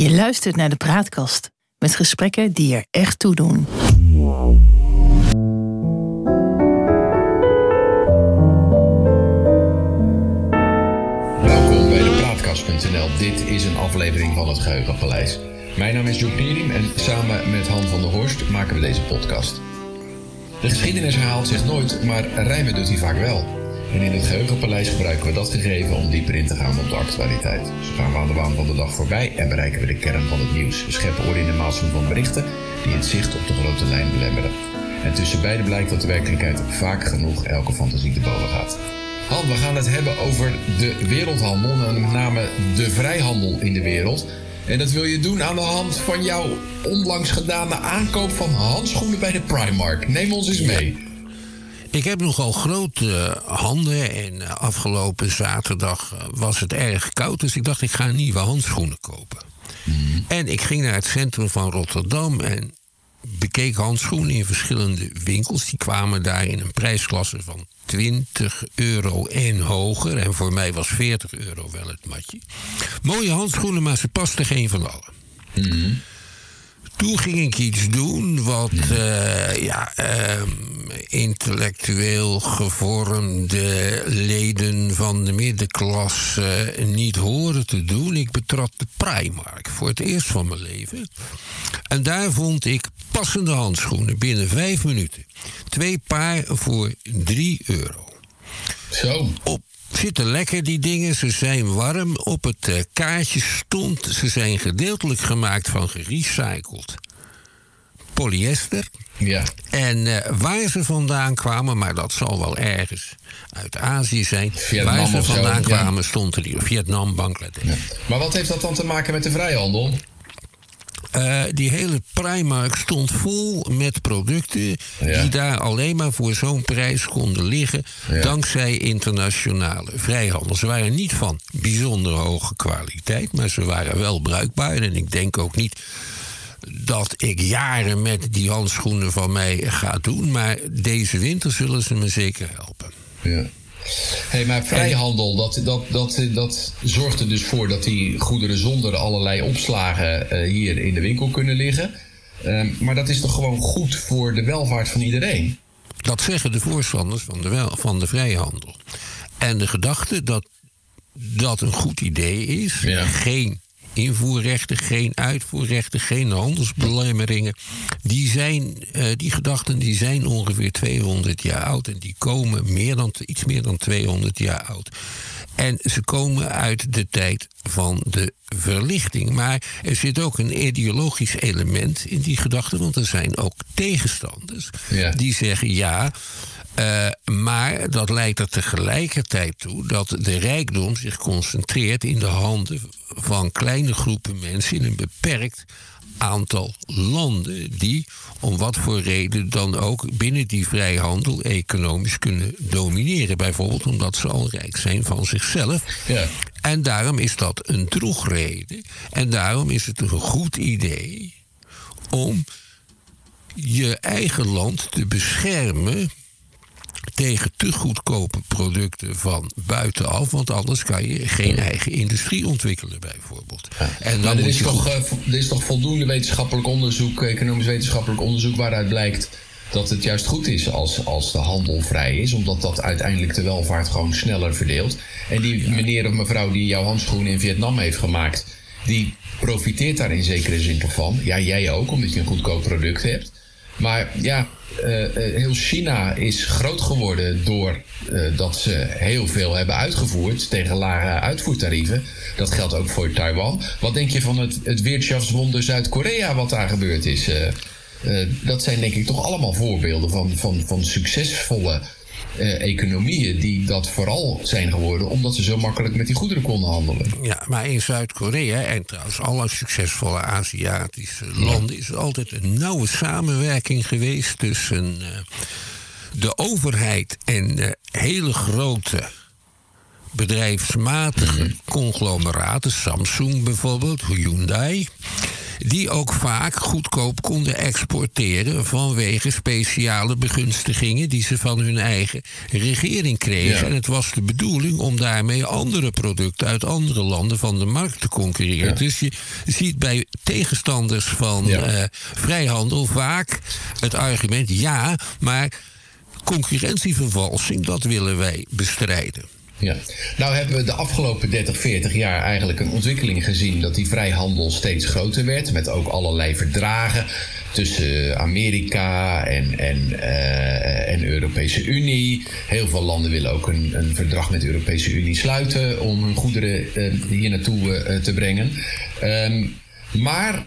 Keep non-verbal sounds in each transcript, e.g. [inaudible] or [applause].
Je luistert naar de Praatkast met gesprekken die er echt toe doen. Welkom bij de Praatkast.nl. Dit is een aflevering van het Geheugenpaleis. Mijn naam is Joep Pierim en samen met Han van der Horst maken we deze podcast. De geschiedenis herhaalt zich nooit, maar rijmen doet hij vaak wel. En in het Geheugenpaleis gebruiken we dat gegeven om dieper in te gaan op de actualiteit. Zo gaan we aan de waan van de dag voorbij en bereiken we de kern van het nieuws. We scheppen orde in de maalsem van berichten die het zicht op de grote lijn belemmeren. En tussen beiden blijkt dat de werkelijkheid vaak genoeg elke fantasie te boven gaat. Han, we gaan het hebben over de wereldhandel, met name de vrijhandel in de wereld. En dat wil je doen aan de hand van jouw onlangs gedane aankoop van handschoenen bij de Primark. Neem ons eens mee. Ik heb nogal grote handen en eh, afgelopen zaterdag eh, was het erg koud, dus ik dacht ik ga nieuwe handschoenen kopen. En ik ging naar het centrum van Rotterdam en bekeek handschoenen in verschillende winkels. Die kwamen daar in een prijsklasse van 20 euro en hoger. En voor mij was 40 euro wel het matje. Mooie handschoenen, maar ze pasten geen van allen. Toen ging ik iets doen wat eh, ja, ehm, intellectueel gevormde leden van de middenklasse niet horen te doen. Ik betrad de Primark voor het eerst van mijn leven. En daar vond ik passende handschoenen binnen vijf minuten. Twee paar voor 3 euro. Zo. Op zitten lekker die dingen, ze zijn warm. Op het eh, kaartje stond, ze zijn gedeeltelijk gemaakt van gerecycled polyester. Ja. En eh, waar ze vandaan kwamen, maar dat zal wel ergens uit Azië zijn. Vietnam waar ze zo, vandaan ja. kwamen, stond er hier. Vietnam, Bangladesh. Maar wat heeft dat dan te maken met de vrijhandel? Eh, die hele Primark stond vol met producten Ja. die daar alleen maar voor zo'n prijs konden liggen. Ja. Dankzij internationale vrijhandel. Ze waren niet van bijzonder hoge kwaliteit, maar ze waren wel bruikbaar. En ik denk ook niet dat ik jaren met die handschoenen van mij ga doen. Maar deze winter zullen ze me zeker helpen. Ja. Hey, maar vrijhandel, dat, dat, dat, dat zorgt er dus voor dat die goederen zonder allerlei opslagen eh, hier in de winkel kunnen liggen. Ehm, maar dat is toch gewoon goed voor de welvaart van iedereen? Dat zeggen de voorstanders van de, wel, van de vrijhandel. En de gedachte dat dat een goed idee is, Ja. geen invoerrechten, geen uitvoerrechten, geen handelsbelemmeringen, die, zijn, eh, die gedachten die zijn ongeveer 200 jaar oud en die komen meer dan, iets meer dan 200 jaar oud. En ze komen uit de tijd van de verlichting. Maar er zit ook een ideologisch element in die gedachte, want er zijn ook tegenstanders Ja. die zeggen ja. Eh, maar dat leidt er tegelijkertijd toe dat de rijkdom zich concentreert in de handen van kleine groepen mensen in een beperkt aantal landen die om wat voor reden dan ook binnen die vrijhandel economisch kunnen domineren. Bijvoorbeeld omdat ze al rijk zijn van zichzelf. Ja. En daarom is dat een drogreden. En daarom is het een goed idee om je eigen land te beschermen tegen te goedkope producten van buitenaf. Want anders kan je geen eigen industrie ontwikkelen, bijvoorbeeld. En dan er is, toch, eh, er is toch voldoende wetenschappelijk onderzoek, economisch wetenschappelijk onderzoek, waaruit blijkt dat het juist goed is als, als de handel vrij is, omdat dat uiteindelijk de welvaart gewoon sneller verdeelt. En die meneer of mevrouw die jouw handschoenen in Vietnam heeft gemaakt, die profiteert daar in zekere zin toch van. Ja, jij ook, omdat je een goedkoop product hebt. Maar ja, eh, eh, heel China is groot geworden door eh, dat ze heel veel hebben uitgevoerd tegen lage uitvoertarieven. Dat geldt ook voor Taiwan. Wat denk je van het, het Wirtschaftswunder Zuid-Korea wat daar gebeurd is? Dat zijn denk ik toch allemaal voorbeelden van, van, van succesvolle eh, economieën die dat vooral zijn geworden omdat ze zo makkelijk met die goederen konden handelen. Ja, maar in Zuid-Korea en trouwens alle succesvolle Aziatische landen is er altijd een nauwe samenwerking geweest tussen eh, de overheid en hele grote bedrijfsmatige conglomeraten, Samsung bijvoorbeeld, Hyundai. Die ook vaak goedkoop konden exporteren vanwege speciale begunstigingen die ze van hun eigen regering kregen. En het was de bedoeling om daarmee andere producten uit andere landen van de markt te concurreren. Dus je ziet bij tegenstanders van uh, vrijhandel vaak het argument ja, maar concurrentievervalsing, dat willen wij bestrijden. Ja, nou hebben we de afgelopen 30, 40 jaar eigenlijk een ontwikkeling gezien dat die vrijhandel steeds groter werd, met ook allerlei verdragen tussen Amerika en, en, uh, en Europese Unie. Heel veel landen willen ook een, een verdrag met de Europese Unie sluiten om hun goederen uh, hier naartoe uh, te brengen. Um, maar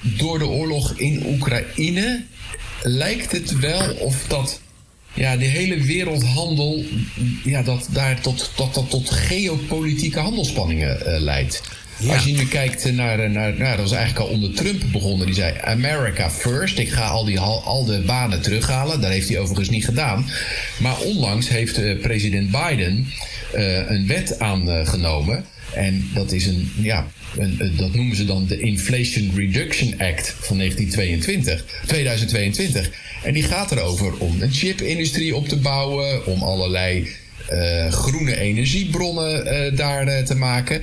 door de oorlog in Oekraïne lijkt het wel of dat ja, de hele wereldhandel, ja, dat daar tot, tot, tot, tot geopolitieke handelsspanningen uh, leidt. Als je nu kijkt naar, naar nou, dat was eigenlijk al onder Trump begonnen. Die zei America first. Ik ga al, die, al de banen terughalen. Dat heeft hij overigens niet gedaan. Maar onlangs heeft uh, president Biden uh, een wet aangenomen. En dat is een, ja, een, dat noemen ze dan de Inflation Reduction Act van 1922, 2022. En die gaat erover om een chipindustrie op te bouwen, om allerlei uh, groene energiebronnen uh, daar uh, te maken.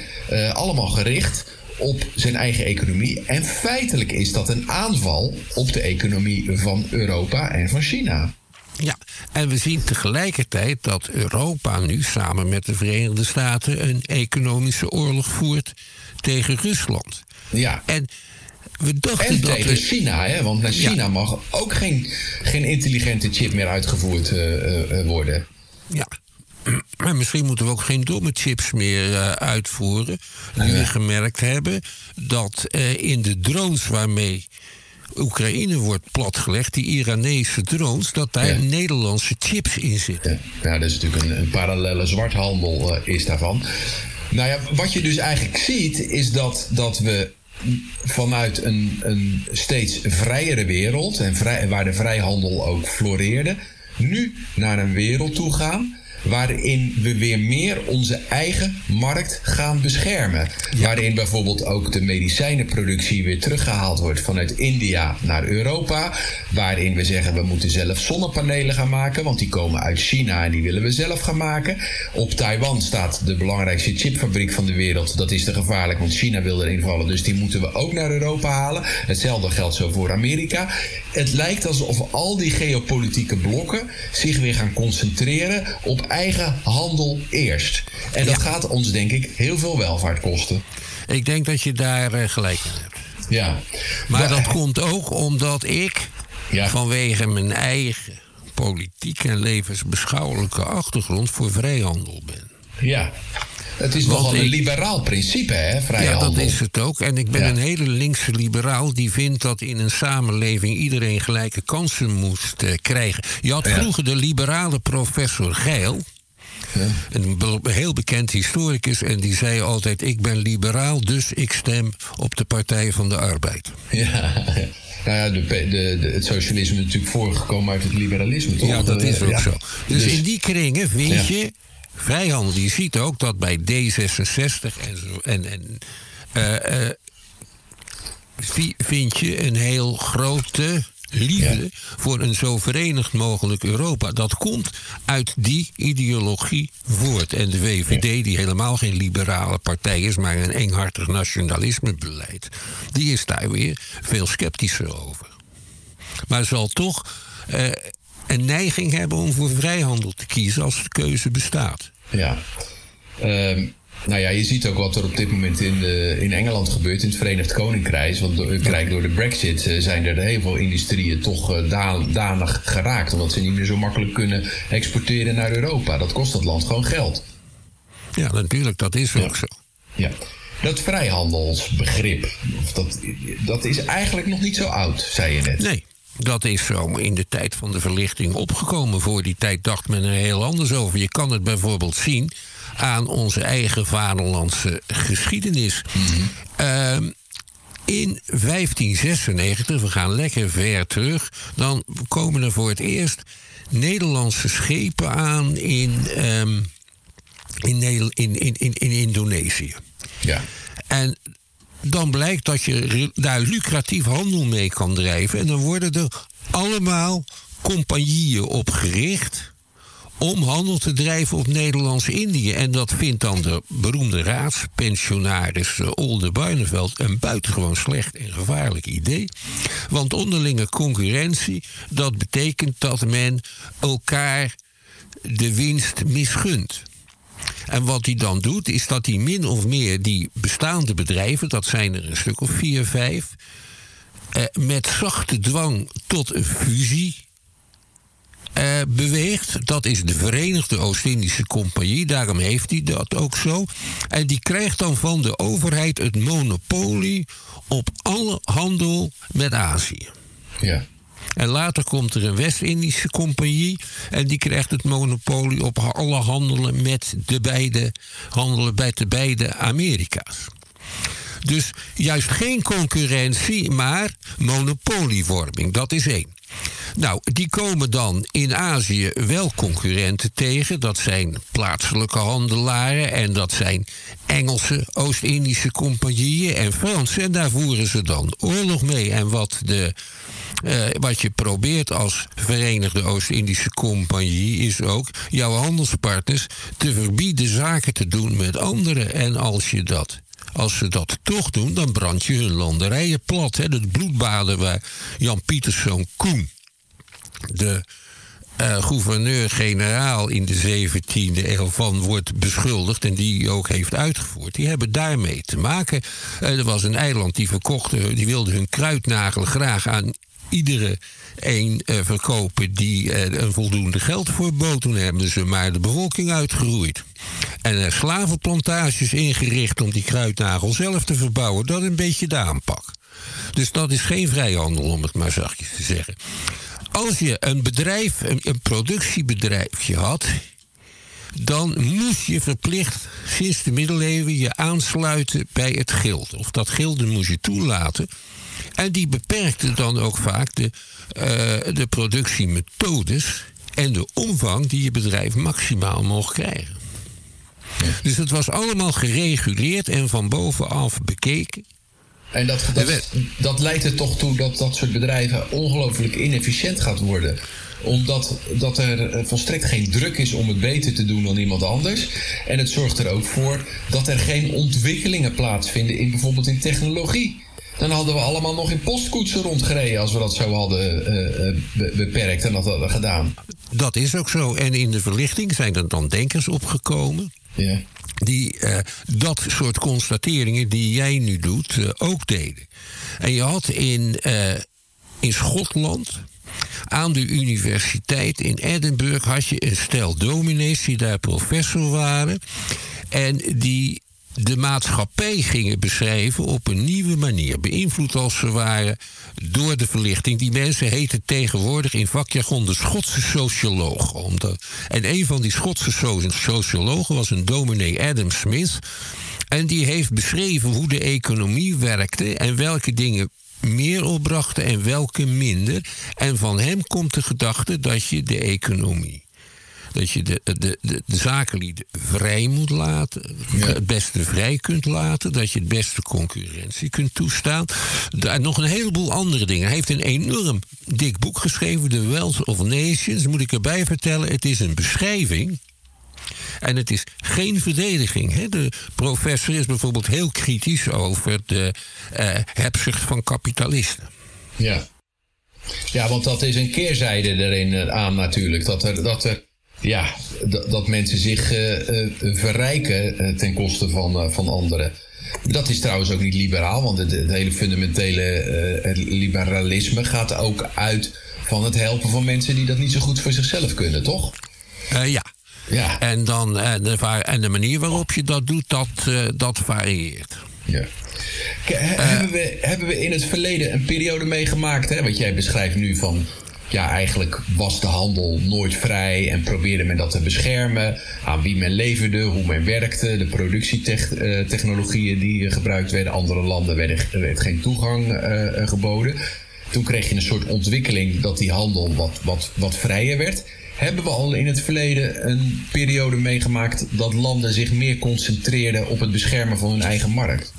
allemaal gericht op zijn eigen economie. En feitelijk is dat een aanval op de economie van Europa en van China. Ja, en we zien tegelijkertijd dat Europa nu samen met de Verenigde Staten een economische oorlog voert tegen Rusland. Ja. En we dachten en dat tegen China, hè? want naar China mag ook geen, geen intelligente chip meer uitgevoerd uh, uh, worden. Ja. Maar misschien moeten we ook geen domme chips meer uh, uitvoeren. Nu we gemerkt hebben dat in de drones waarmee Oekraïne wordt platgelegd, die Iranese drones, dat daar Nederlandse chips in zitten. Ja, dat is natuurlijk een, een parallele zwarthandel is daarvan. Nou ja, wat je dus eigenlijk ziet, is dat, dat we vanuit een, een steeds vrijere wereld, en vrij, waar de vrijhandel ook floreerde, nu naar een wereld toe gaan waarin we weer meer onze eigen markt gaan beschermen. Waarin bijvoorbeeld ook de medicijnenproductie weer teruggehaald wordt vanuit India naar Europa. Waarin we zeggen we moeten zelf zonnepanelen gaan maken, want die komen uit China en die willen we zelf gaan maken. Op Taiwan staat de belangrijkste chipfabriek van de wereld. Dat is te gevaarlijk, want China wil erin vallen, dus die moeten we ook naar Europa halen. Hetzelfde geldt zo voor Amerika. Het lijkt alsof al die geopolitieke blokken zich weer gaan concentreren op eigen handel eerst. En dat gaat ons, denk ik, heel veel welvaart kosten. Ik denk dat je daar uh, gelijk in hebt. Ja. Maar dat komt ook omdat ik ja. vanwege mijn eigen politieke en levensbeschouwelijke achtergrond voor vrijhandel ben. Ja. Het is nogal een liberaal principe, hè, vrijhandel. Ja, dat is het ook. En ik ben ja. een hele linkse liberaal die vindt dat in een samenleving iedereen gelijke kansen moest uh, krijgen. Je had vroeger de liberale professor Geil. Ja. Een heel bekend historicus. En die zei altijd: Ik ben liberaal, dus ik stem op de Partij van de Arbeid. Ja, [laughs] nou ja, de, de, de, het socialisme is natuurlijk voorgekomen uit het liberalisme, toch? Ja, dat is ook ja. zo. Dus, dus, in die kringen vind je vrijhandel. Je ziet ook dat bij D66 en, zo, en, en uh, uh, vind je een heel grote liefde ja. voor een zo verenigd mogelijk Europa. Dat komt uit die ideologie voort. En de VVD, die helemaal geen liberale partij is, maar een enghartig nationalismebeleid, die is daar weer veel sceptischer over. Maar zal toch uh, een neiging hebben om voor vrijhandel te kiezen als de keuze bestaat. Ja. Um, nou ja, je ziet ook wat er op dit moment in, de, in Engeland gebeurt, in het Verenigd Koninkrijk. Want door, door de Brexit uh, zijn er heel veel industrieën toch uh, danig geraakt. Omdat ze niet meer zo makkelijk kunnen exporteren naar Europa. Dat kost dat land gewoon geld. Ja, natuurlijk, dat is ook zo. Ja. Dat vrijhandelsbegrip, dat, dat is eigenlijk nog niet zo oud, zei je net. Nee, dat is zo in de tijd van de verlichting opgekomen. Voor die tijd dacht men er heel anders over. Je kan het bijvoorbeeld zien aan onze eigen vaderlandse geschiedenis. Mm -hmm. uh, in 1596, we gaan lekker ver terug, dan komen er voor het eerst Nederlandse schepen aan in, um, in, in, in, in, in Indonesië. Ja. En dan blijkt dat je daar lucratief handel mee kan drijven. En dan worden er allemaal compagnieën opgericht om handel te drijven op Nederlands-Indië. En dat vindt dan de beroemde raadspensionaris uh, Olde Buineveld een buitengewoon slecht en gevaarlijk idee. Want onderlinge concurrentie, dat betekent dat men elkaar de winst misgunt. En wat hij dan doet, is dat hij min of meer die bestaande bedrijven, dat zijn er een stuk of vier, vijf, eh, met zachte dwang tot een fusie eh, beweegt. Dat is de Verenigde Oost-Indische Compagnie. Daarom heeft hij dat ook zo. En die krijgt dan van de overheid het monopolie op alle handel met Azië. Ja. En later komt er een West-Indische compagnie. En die krijgt het monopolie op alle handelen met de beide handelen bij de beide Amerika's. Dus juist geen concurrentie, maar monopolievorming. Dat is één. Nou, die komen dan in Azië wel concurrenten tegen. Dat zijn plaatselijke handelaren en dat zijn Engelse Oost-Indische compagnieën en Franse. En daar voeren ze dan oorlog mee. En wat de uh, wat je probeert als Verenigde Oost-Indische Compagnie is ook jouw handelspartners te verbieden zaken te doen met anderen. En als je dat als ze dat toch doen, dan brand je hun landerijen plat. Hè? Het bloedbaden waar Jan Pieterszoon Koen, de uh, gouverneur-generaal in de 17e eeuw van wordt beschuldigd en die ook heeft uitgevoerd. Die hebben daarmee te maken. Uh, er was een eiland die verkocht, die wilde hun kruidnagel graag aan iedere een uh, verkopen die uh, een voldoende geld voor bood. Toen hebben ze maar de bevolking uitgeroeid. En uh, slavenplantages ingericht om die kruidnagel zelf te verbouwen. Dat een beetje de aanpak. Dus dat is geen vrijhandel, om het maar zachtjes te zeggen. Als je een bedrijf, een, een productiebedrijfje had, dan moest je verplicht sinds de middeleeuwen je aansluiten bij het gild. Of dat gilde moest je toelaten. En die beperkte dan ook vaak de, uh, de productiemethodes en de omvang die je bedrijf maximaal mocht krijgen. Dus het was allemaal gereguleerd en van bovenaf bekeken. En dat, dat, dat leidt er toch toe dat dat soort bedrijven ongelooflijk inefficiënt gaat worden omdat dat er eh, volstrekt geen druk is om het beter te doen dan iemand anders. En het zorgt er ook voor dat er geen ontwikkelingen plaatsvinden in bijvoorbeeld in technologie. Dan hadden we allemaal nog in postkoetsen rondgereden als we dat zo hadden uh, beperkt en dat hadden gedaan. Dat is ook zo. En in de verlichting zijn er dan denkers opgekomen. Ja. Die uh, dat soort constateringen die jij nu doet uh, ook deden. En je had in, in Schotland aan de universiteit in Edinburgh had je een stel dominees die daar professor waren. En die de maatschappij gingen beschrijven op een nieuwe manier. Beïnvloed als ze waren door de verlichting. Die mensen heten tegenwoordig in vakjargon de Schotse sociologen. En een van die Schotse sociologen was een dominee Adam Smith. En die heeft beschreven hoe de economie werkte en welke dingen meer opbrachten en welke minder. En van hem komt de gedachte dat je de economie dat je de, de, de, de zakenlieden vrij moet laten. Het beste vrij kunt laten. Dat je het beste concurrentie kunt toestaan. En nog een heleboel andere dingen. Hij heeft een enorm dik boek geschreven. The Wealth of Nations. Moet ik erbij vertellen. Het is een beschrijving. En het is geen verdediging. Hè? De professor is bijvoorbeeld heel kritisch over de uh, hebzucht van kapitalisten. Ja. Ja, want dat is een keerzijde erin eh, aan natuurlijk. Dat er, dat er ja, dat mensen zich uh, verrijken uh, ten koste van, van anderen. Dat is trouwens ook niet liberaal, want het, het hele fundamentele liberalisme gaat ook uit van het helpen van mensen die dat niet zo goed voor zichzelf kunnen, toch? ja. ja. En, dan, de, en de manier waarop je dat doet, dat, dat varieert. Ja. hebben, we, hebben we in het verleden een periode meegemaakt, hè, wat jij beschrijft nu van ja, eigenlijk was de handel nooit vrij en probeerde men dat te beschermen. Aan wie men leverde, hoe men werkte, de productietechnologieën die gebruikt werden. Andere landen werden, werd geen toegang uh, geboden. Toen kreeg je een soort ontwikkeling dat die handel wat, wat, wat vrijer werd. Hebben we al in het verleden een periode meegemaakt dat landen zich meer concentreerden op het beschermen van hun eigen markt?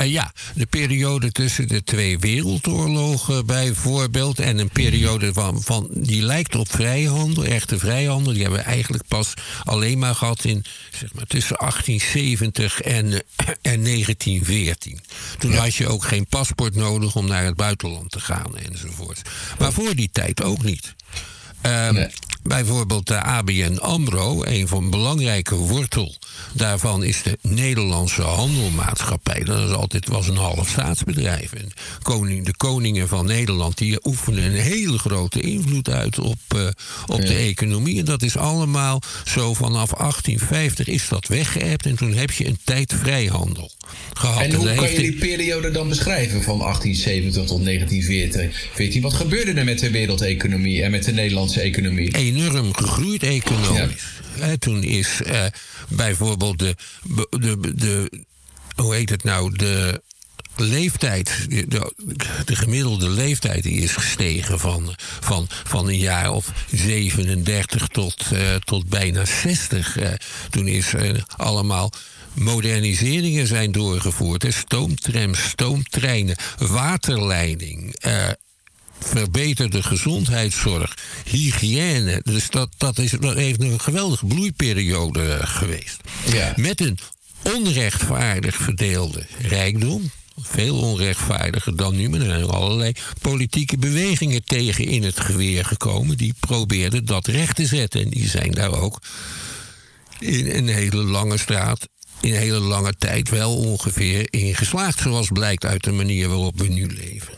Uh, ja, de periode tussen de twee wereldoorlogen bijvoorbeeld. En een periode van, van die lijkt op vrijhandel, echte vrijhandel. Die hebben we eigenlijk pas alleen maar gehad in zeg maar, tussen 1870 en, uh, en 1914. Toen had je ook geen paspoort nodig om naar het buitenland te gaan enzovoort. Maar voor die tijd ook niet. Um, nee. Bijvoorbeeld de ABN AMRO, een van belangrijke wortel daarvan is de Nederlandse Handelmaatschappij. Dat is altijd, was een half staatsbedrijf. En koning, de koningen van Nederland die oefenen een hele grote invloed uit op, uh, op ja. de economie. En dat is allemaal zo vanaf 1850 is dat weggeëpt. En toen heb je een tijd vrijhandel gehad. En hoe en kan je die periode dan beschrijven van 1870 tot 1914? Wat gebeurde er met de wereldeconomie en met de Nederlandse economie? Enorm gegroeid economisch. Ja. toen is uh, bijvoorbeeld de, de, de, hoe heet het nou, de leeftijd, de, de, gemiddelde leeftijd die is gestegen van, van, van een jaar of 37 tot, uh, tot bijna 60. Uh, toen is uh, allemaal moderniseringen zijn doorgevoerd. Stoomtrams, stoomtreinen, waterleiding, verbeterde gezondheidszorg, hygiëne. Dus dat, dat, is, dat heeft een geweldige bloeiperiode geweest. Ja. Met een onrechtvaardig verdeelde rijkdom. Veel onrechtvaardiger dan nu, maar er zijn allerlei politieke bewegingen tegen in het geweer gekomen. Die probeerden dat recht te zetten. En die zijn daar ook in een hele lange straat in een hele lange tijd wel ongeveer in geslaagd, zoals blijkt uit de manier waarop we nu leven.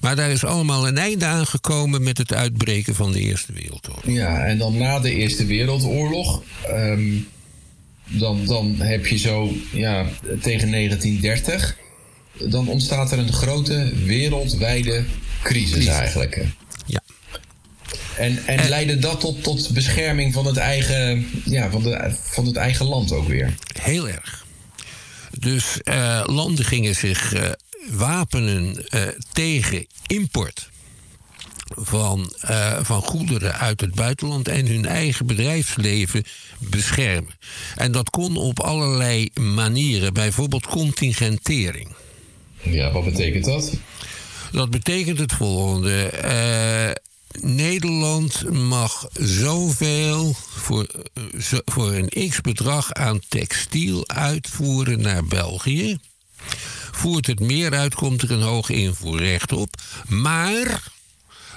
Maar daar is allemaal een einde aan gekomen met het uitbreken van de Eerste Wereldoorlog. Ja, en dan na de Eerste Wereldoorlog. Um, dan, dan heb je zo ja, tegen 1930. Dan ontstaat er een grote wereldwijde crisis, crisis. eigenlijk. Ja. En, en, en leidde dat tot, tot bescherming van het, eigen, ja, van, de, van het eigen land ook weer? Heel erg. Dus uh, landen gingen zich uh, wapenen uh, tegen import van, uh, van goederen uit het buitenland en hun eigen bedrijfsleven beschermen. En dat kon op allerlei manieren, bijvoorbeeld contingentering. Ja, wat betekent dat? Dat betekent het volgende. Uh, Nederland mag zoveel voor, voor een x-bedrag aan textiel uitvoeren naar België. Voert het meer uit, komt er een hoog invoerrecht op. Maar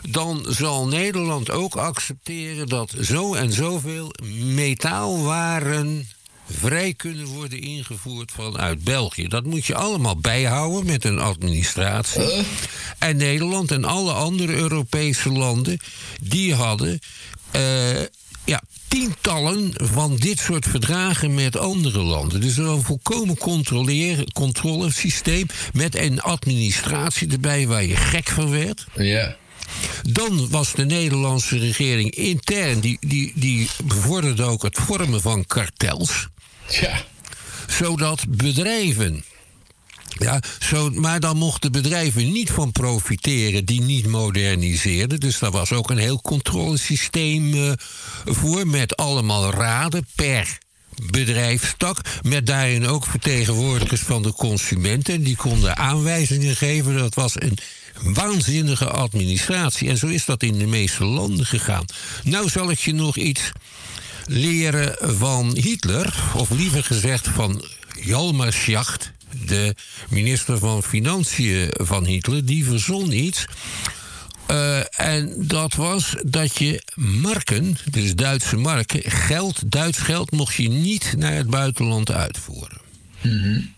dan zal Nederland ook accepteren dat zo en zoveel metaalwaren vrij kunnen worden ingevoerd vanuit België. Dat moet je allemaal bijhouden met een administratie. Uh. En Nederland en alle andere Europese landen, die hadden uh, ja, tientallen van dit soort verdragen met andere landen. Dus een volkomen controlesysteem met een administratie erbij waar je gek van werd. Ja. Dan was de Nederlandse regering intern, die, die, die bevorderde ook het vormen van kartels. Ja. Zodat bedrijven. Ja, zo, maar dan mochten bedrijven niet van profiteren die niet moderniseerden. Dus daar was ook een heel controlesysteem uh, voor met allemaal raden per bedrijfstak. Met daarin ook vertegenwoordigers van de consumenten. En die konden aanwijzingen geven. Dat was een waanzinnige administratie. En zo is dat in de meeste landen gegaan. Nou zal ik je nog iets leren van Hitler, of liever gezegd van Jalmar de minister van Financiën van Hitler, die verzon iets. Uh, en dat was dat je marken, dus Duitse marken, geld, Duits geld, mocht je niet naar het buitenland uitvoeren. Mm -hmm.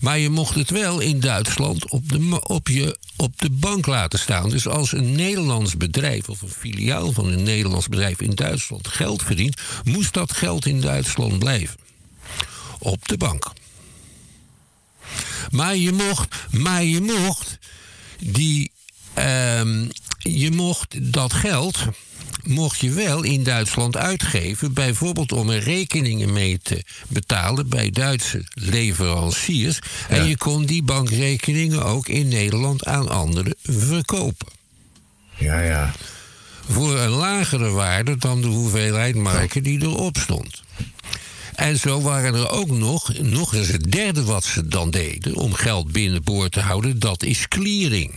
Maar je mocht het wel in Duitsland op de, op, je, op de bank laten staan. Dus als een Nederlands bedrijf of een filiaal van een Nederlands bedrijf in Duitsland geld verdient, moest dat geld in Duitsland blijven. Op de bank. Maar je mocht, maar je mocht die. Um, je mocht dat geld mocht je wel in Duitsland uitgeven, bijvoorbeeld om er rekeningen mee te betalen bij Duitse leveranciers. Ja. En je kon die bankrekeningen ook in Nederland aan anderen verkopen. Ja, ja. Voor een lagere waarde dan de hoeveelheid marken die erop stond. En zo waren er ook nog, nog eens het derde wat ze dan deden om geld binnenboord te houden, dat is clearing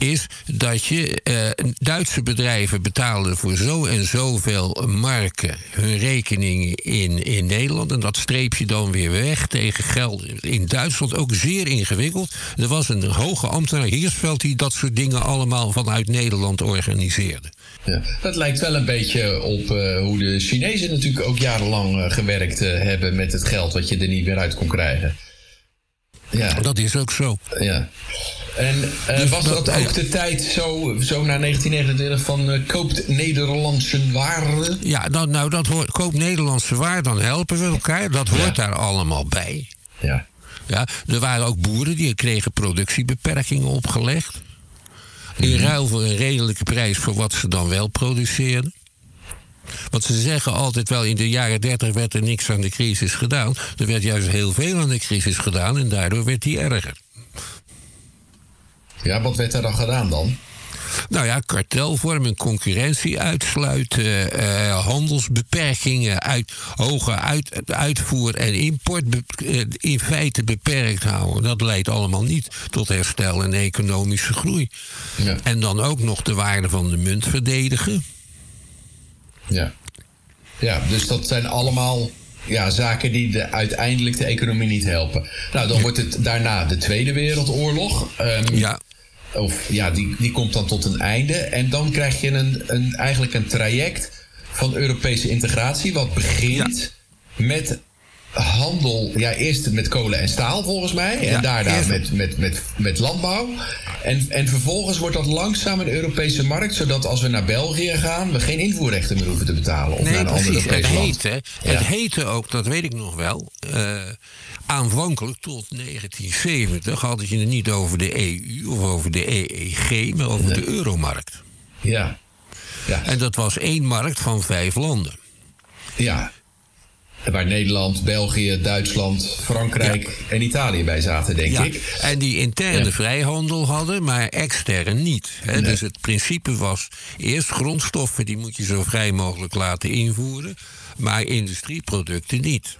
is dat je eh, Duitse bedrijven betalen voor zo en zoveel marken hun rekeningen in, in Nederland. En dat streep je dan weer weg tegen geld in Duitsland. Ook zeer ingewikkeld. Er was een hoge ambtenaar Hiersveld die dat soort dingen allemaal vanuit Nederland organiseerde. Ja, dat lijkt wel een beetje op uh, hoe de Chinezen natuurlijk ook jarenlang uh, gewerkt uh, hebben met het geld wat je er niet meer uit kon krijgen. Ja. Dat is ook zo. Ja. En dus was dat, dat ook de tijd zo, zo na 1929 van koopt Nederlandse waarden? Ja, nou, nou dat hoort, koopt Nederlandse waarden, dan helpen we elkaar. Dat hoort ja. daar allemaal bij. Ja. Ja, er waren ook boeren die kregen productiebeperkingen opgelegd. In mm. ruil voor een redelijke prijs voor wat ze dan wel produceerden. Want ze zeggen altijd wel, in de jaren 30 werd er niks aan de crisis gedaan. Er werd juist heel veel aan de crisis gedaan en daardoor werd die erger. Ja, wat werd er dan gedaan dan? Nou ja, kartelvorming, concurrentie uitsluiten, uh, handelsbeperkingen, uit, hoge uit, uitvoer en import uh, in feite beperkt houden. Dat leidt allemaal niet tot herstel en economische groei. Ja. En dan ook nog de waarde van de munt verdedigen. Ja, ja dus dat zijn allemaal ja, zaken die de, uiteindelijk de economie niet helpen. Nou, dan wordt het daarna de Tweede Wereldoorlog. Um, ja. Of ja, die, die komt dan tot een einde. En dan krijg je een, een, eigenlijk een traject van Europese integratie, wat begint met handel, ja, eerst met kolen en staal volgens mij. En ja, daarna met, met, met, met landbouw. En, en vervolgens wordt dat langzaam een Europese markt, zodat als we naar België gaan, we geen invoerrechten meer hoeven te betalen. Of nee, naar een precies. ander Het heette, het heette ook, dat weet ik nog wel. Uh, aanvankelijk tot 1970 had je het niet over de EU of over de EEG, maar over de euromarkt. Ja. ja. En dat was één markt van vijf landen. Ja. Waar Nederland, België, Duitsland, Frankrijk ja. en Italië bij zaten, denk ja. ik. En die interne ja. vrijhandel hadden, maar extern niet. Nee. Dus het principe was eerst grondstoffen, die moet je zo vrij mogelijk laten invoeren. Maar industrieproducten niet.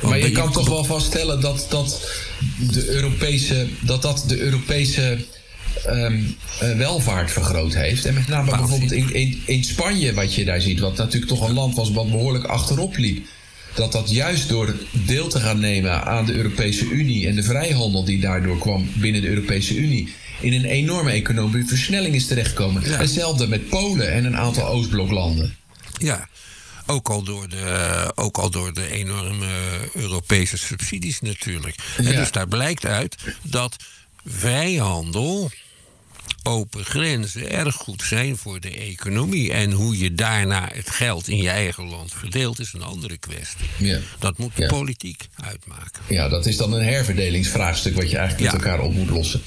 Want maar je kan toch wel vaststellen dat dat de Europese, dat, dat de Europese um, uh, welvaart vergroot heeft. En met name bijvoorbeeld in, in, in Spanje, wat je daar ziet, wat natuurlijk toch een land was wat behoorlijk achterop liep dat dat juist door deel te gaan nemen aan de Europese Unie en de vrijhandel die daardoor kwam binnen de Europese Unie, in een enorme economische versnelling is terechtgekomen. Ja. Hetzelfde met Polen en een aantal Oostbloklanden. Ja, ook al, door de, ook al door de enorme Europese subsidies natuurlijk. Ja. En dus daar blijkt uit dat vrijhandel open grenzen erg goed zijn voor de economie. En hoe je daarna het geld in je eigen land verdeelt, is een andere kwestie. Ja. Dat moet de ja. politiek uitmaken. Ja, dat is dan een herverdelingsvraagstuk wat je eigenlijk met elkaar op moet lossen.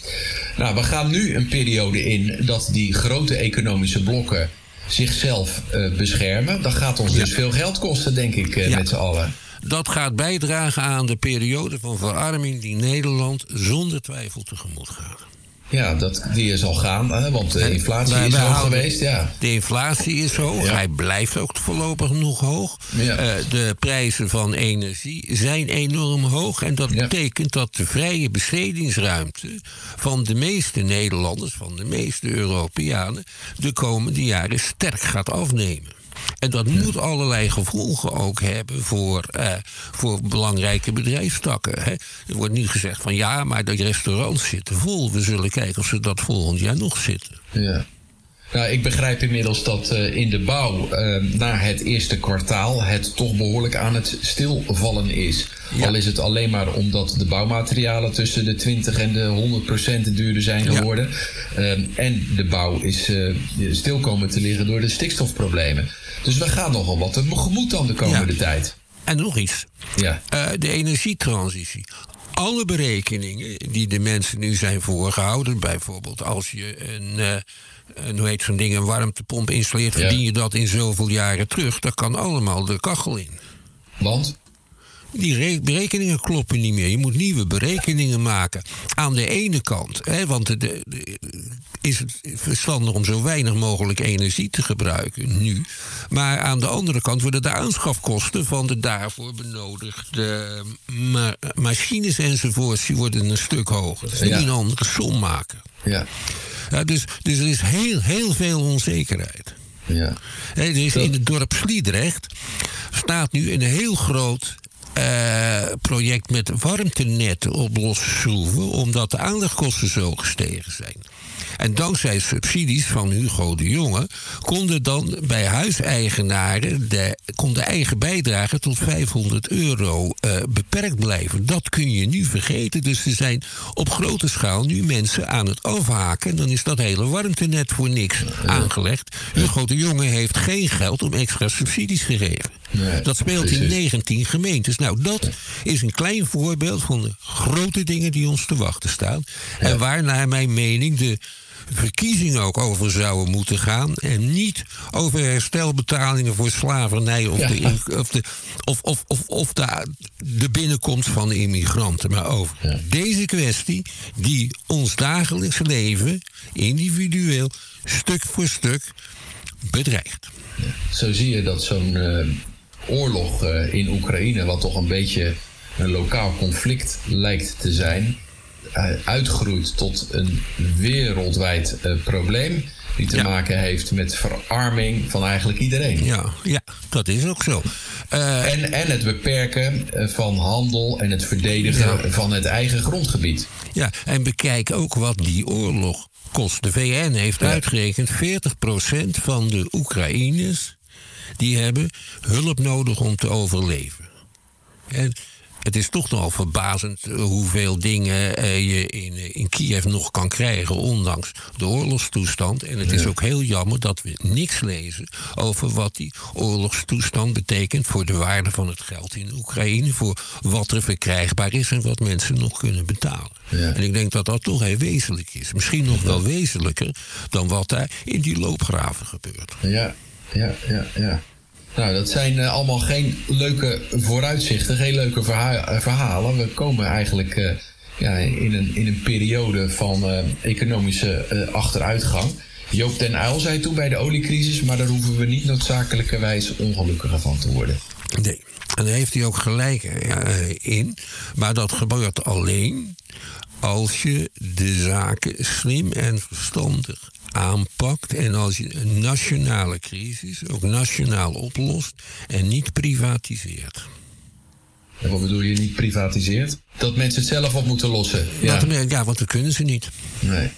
Nou, we gaan nu een periode in dat die grote economische blokken zichzelf uh, beschermen. Dat gaat ons dus veel geld kosten, denk ik, uh, met z'n allen. Dat gaat bijdragen aan de periode van verarming die Nederland zonder twijfel tegemoet gaat. Ja, dat, die zal gaan, hè, want de inflatie is hoog geweest. Ja. De inflatie is hoog, ja. hij blijft ook voorlopig nog hoog. Ja. Uh, de prijzen van energie zijn enorm hoog. En dat ja. betekent dat de vrije bestedingsruimte van de meeste Nederlanders, van de meeste Europeanen, de komende jaren sterk gaat afnemen. En dat ja. moet allerlei gevolgen ook hebben voor, uh, voor belangrijke bedrijfstakken. Hè. Er wordt niet gezegd van ja, maar de restaurants zitten vol. We zullen kijken of ze dat volgend jaar nog zitten. Ja. Nou, ik begrijp inmiddels dat uh, in de bouw uh, na het eerste kwartaal het toch behoorlijk aan het stilvallen is. Ja. Al is het alleen maar omdat de bouwmaterialen tussen de 20 en de 100 procent duurder zijn geworden. Ja. Uh, en de bouw is stil komen te liggen door de stikstofproblemen. Dus we gaan nogal wat tegemoet dan de komende ja. tijd. En nog iets. Ja. De energietransitie. Alle berekeningen die de mensen nu zijn voorgehouden, bijvoorbeeld als je een, een hoe heet zo'n ding, een warmtepomp installeert, verdien ja. je dat in zoveel jaren terug. Dat kan allemaal de kachel in. Want? Die berekeningen kloppen niet meer. Je moet nieuwe berekeningen maken. Aan de ene kant, hè, want de, de, is het verstandig om zo weinig mogelijk energie te gebruiken nu. Maar aan de andere kant worden de aanschafkosten van de daarvoor benodigde ma machines enzovoorts, die worden een stuk hoger. Dus die een andere som maken. Ja. Ja, dus, dus er is heel, heel veel onzekerheid. Ja. Is in het dorp Sliedrecht staat nu een heel groot uh, project met warmtenetten op losse schroeven, omdat de aanlegkosten zo gestegen zijn. En dankzij subsidies van Hugo de Jonge konden dan bij huiseigenaren de, kon de eigen bijdrage tot 500 euro uh, beperkt blijven. Dat kun je nu vergeten. Dus er zijn op grote schaal nu mensen aan het afhaken. En dan is dat hele warmtenet voor niks aangelegd. Hugo de Jonge heeft geen geld om extra subsidies gegeven. Nee, dat speelt in 19 gemeentes. Nou, dat is een klein voorbeeld van de grote dingen die ons te wachten staan. En waar, naar mijn mening, de verkiezingen ook over zouden moeten gaan. En niet over herstelbetalingen voor slavernij of, de, of, de, of, of, of, of de, de binnenkomst van de immigranten. Maar over deze kwestie die ons dagelijks leven individueel stuk voor stuk bedreigt. Zo zie je dat zo'n uh, oorlog uh, in Oekraïne, wat toch een beetje een lokaal conflict lijkt te zijn, uitgroeit tot een wereldwijd uh, probleem. Die te maken heeft met verarming van eigenlijk iedereen. Ja, ja dat is ook zo. Uh, en, en het beperken van handel en het verdedigen van het eigen grondgebied. Ja, en bekijk ook wat die oorlog kost. De VN heeft ja. uitgerekend 40% van de Oekraïners die hebben hulp nodig om te overleven. En het is toch nogal verbazend hoeveel dingen eh, je in, eh, in Kiev nog kan krijgen, ondanks de oorlogstoestand. En het is ook heel jammer dat we niks lezen over wat die oorlogstoestand betekent voor de waarde van het geld in Oekraïne, voor wat er verkrijgbaar is en wat mensen nog kunnen betalen. Ja. En ik denk dat dat toch heel wezenlijk is. Misschien nog wel wezenlijker dan wat daar in die loopgraven gebeurt. Ja, ja, ja, ja. Nou, dat zijn uh, allemaal geen leuke vooruitzichten, geen leuke eh, verhalen. We komen eigenlijk uh, ja, in, een, in een periode van economische achteruitgang. Joop den Uyl zei toen bij de oliecrisis, maar daar hoeven we niet noodzakelijkerwijs ongelukkiger van te worden. Nee, en daar heeft hij ook gelijk in. Maar dat gebeurt alleen als je de zaken slim en verstandig aanpakt en als je een nationale crisis ook nationaal oplost en niet privatiseert. En wat bedoel je niet privatiseert? Dat mensen het zelf op moeten lossen. Ja, dat, ja want dat kunnen ze niet. Nee.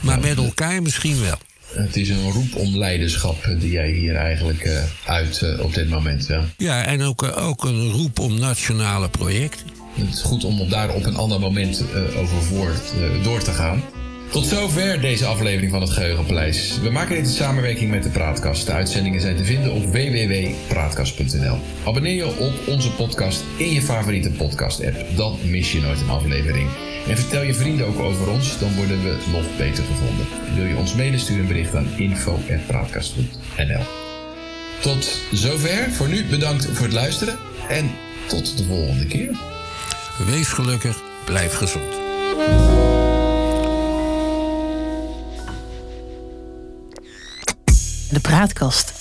Maar nou, met elkaar misschien wel. Het is een roep om leiderschap die jij hier eigenlijk uh, uit uh, op dit moment. Ja, ja en ook, uh, ook een roep om nationale projecten. Het is goed om daar op een ander moment over voort door te gaan. Tot zover deze aflevering van het Geheugenpaleis. We maken dit in samenwerking met de Praatkast. De uitzendingen zijn te vinden op www.praatkast.nl. Abonneer je op onze podcast in je favoriete podcast-app. Dan mis je nooit een aflevering. En vertel je vrienden ook over ons, dan worden we nog beter gevonden. Wil je ons mailen, stuur een bericht aan info.praatkast.nl. Tot zover. Voor nu bedankt voor het luisteren en tot de volgende keer. Wees gelukkig, blijf gezond. de praatkast.